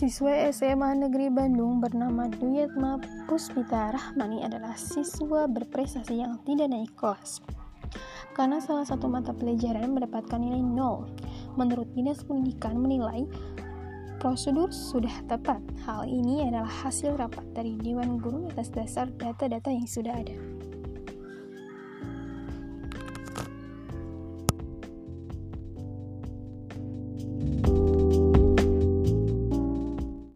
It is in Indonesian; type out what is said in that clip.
Siswa SMA Negeri Bandung bernama Duyatma Puspita Rahmani adalah siswa berprestasi yang tidak naik kelas. Karena salah satu mata pelajaran mendapatkan nilai 0. Menurut Dinas Pendidikan menilai prosedur sudah tepat. Hal ini adalah hasil rapat dari Dewan Guru atas dasar data-data yang sudah ada.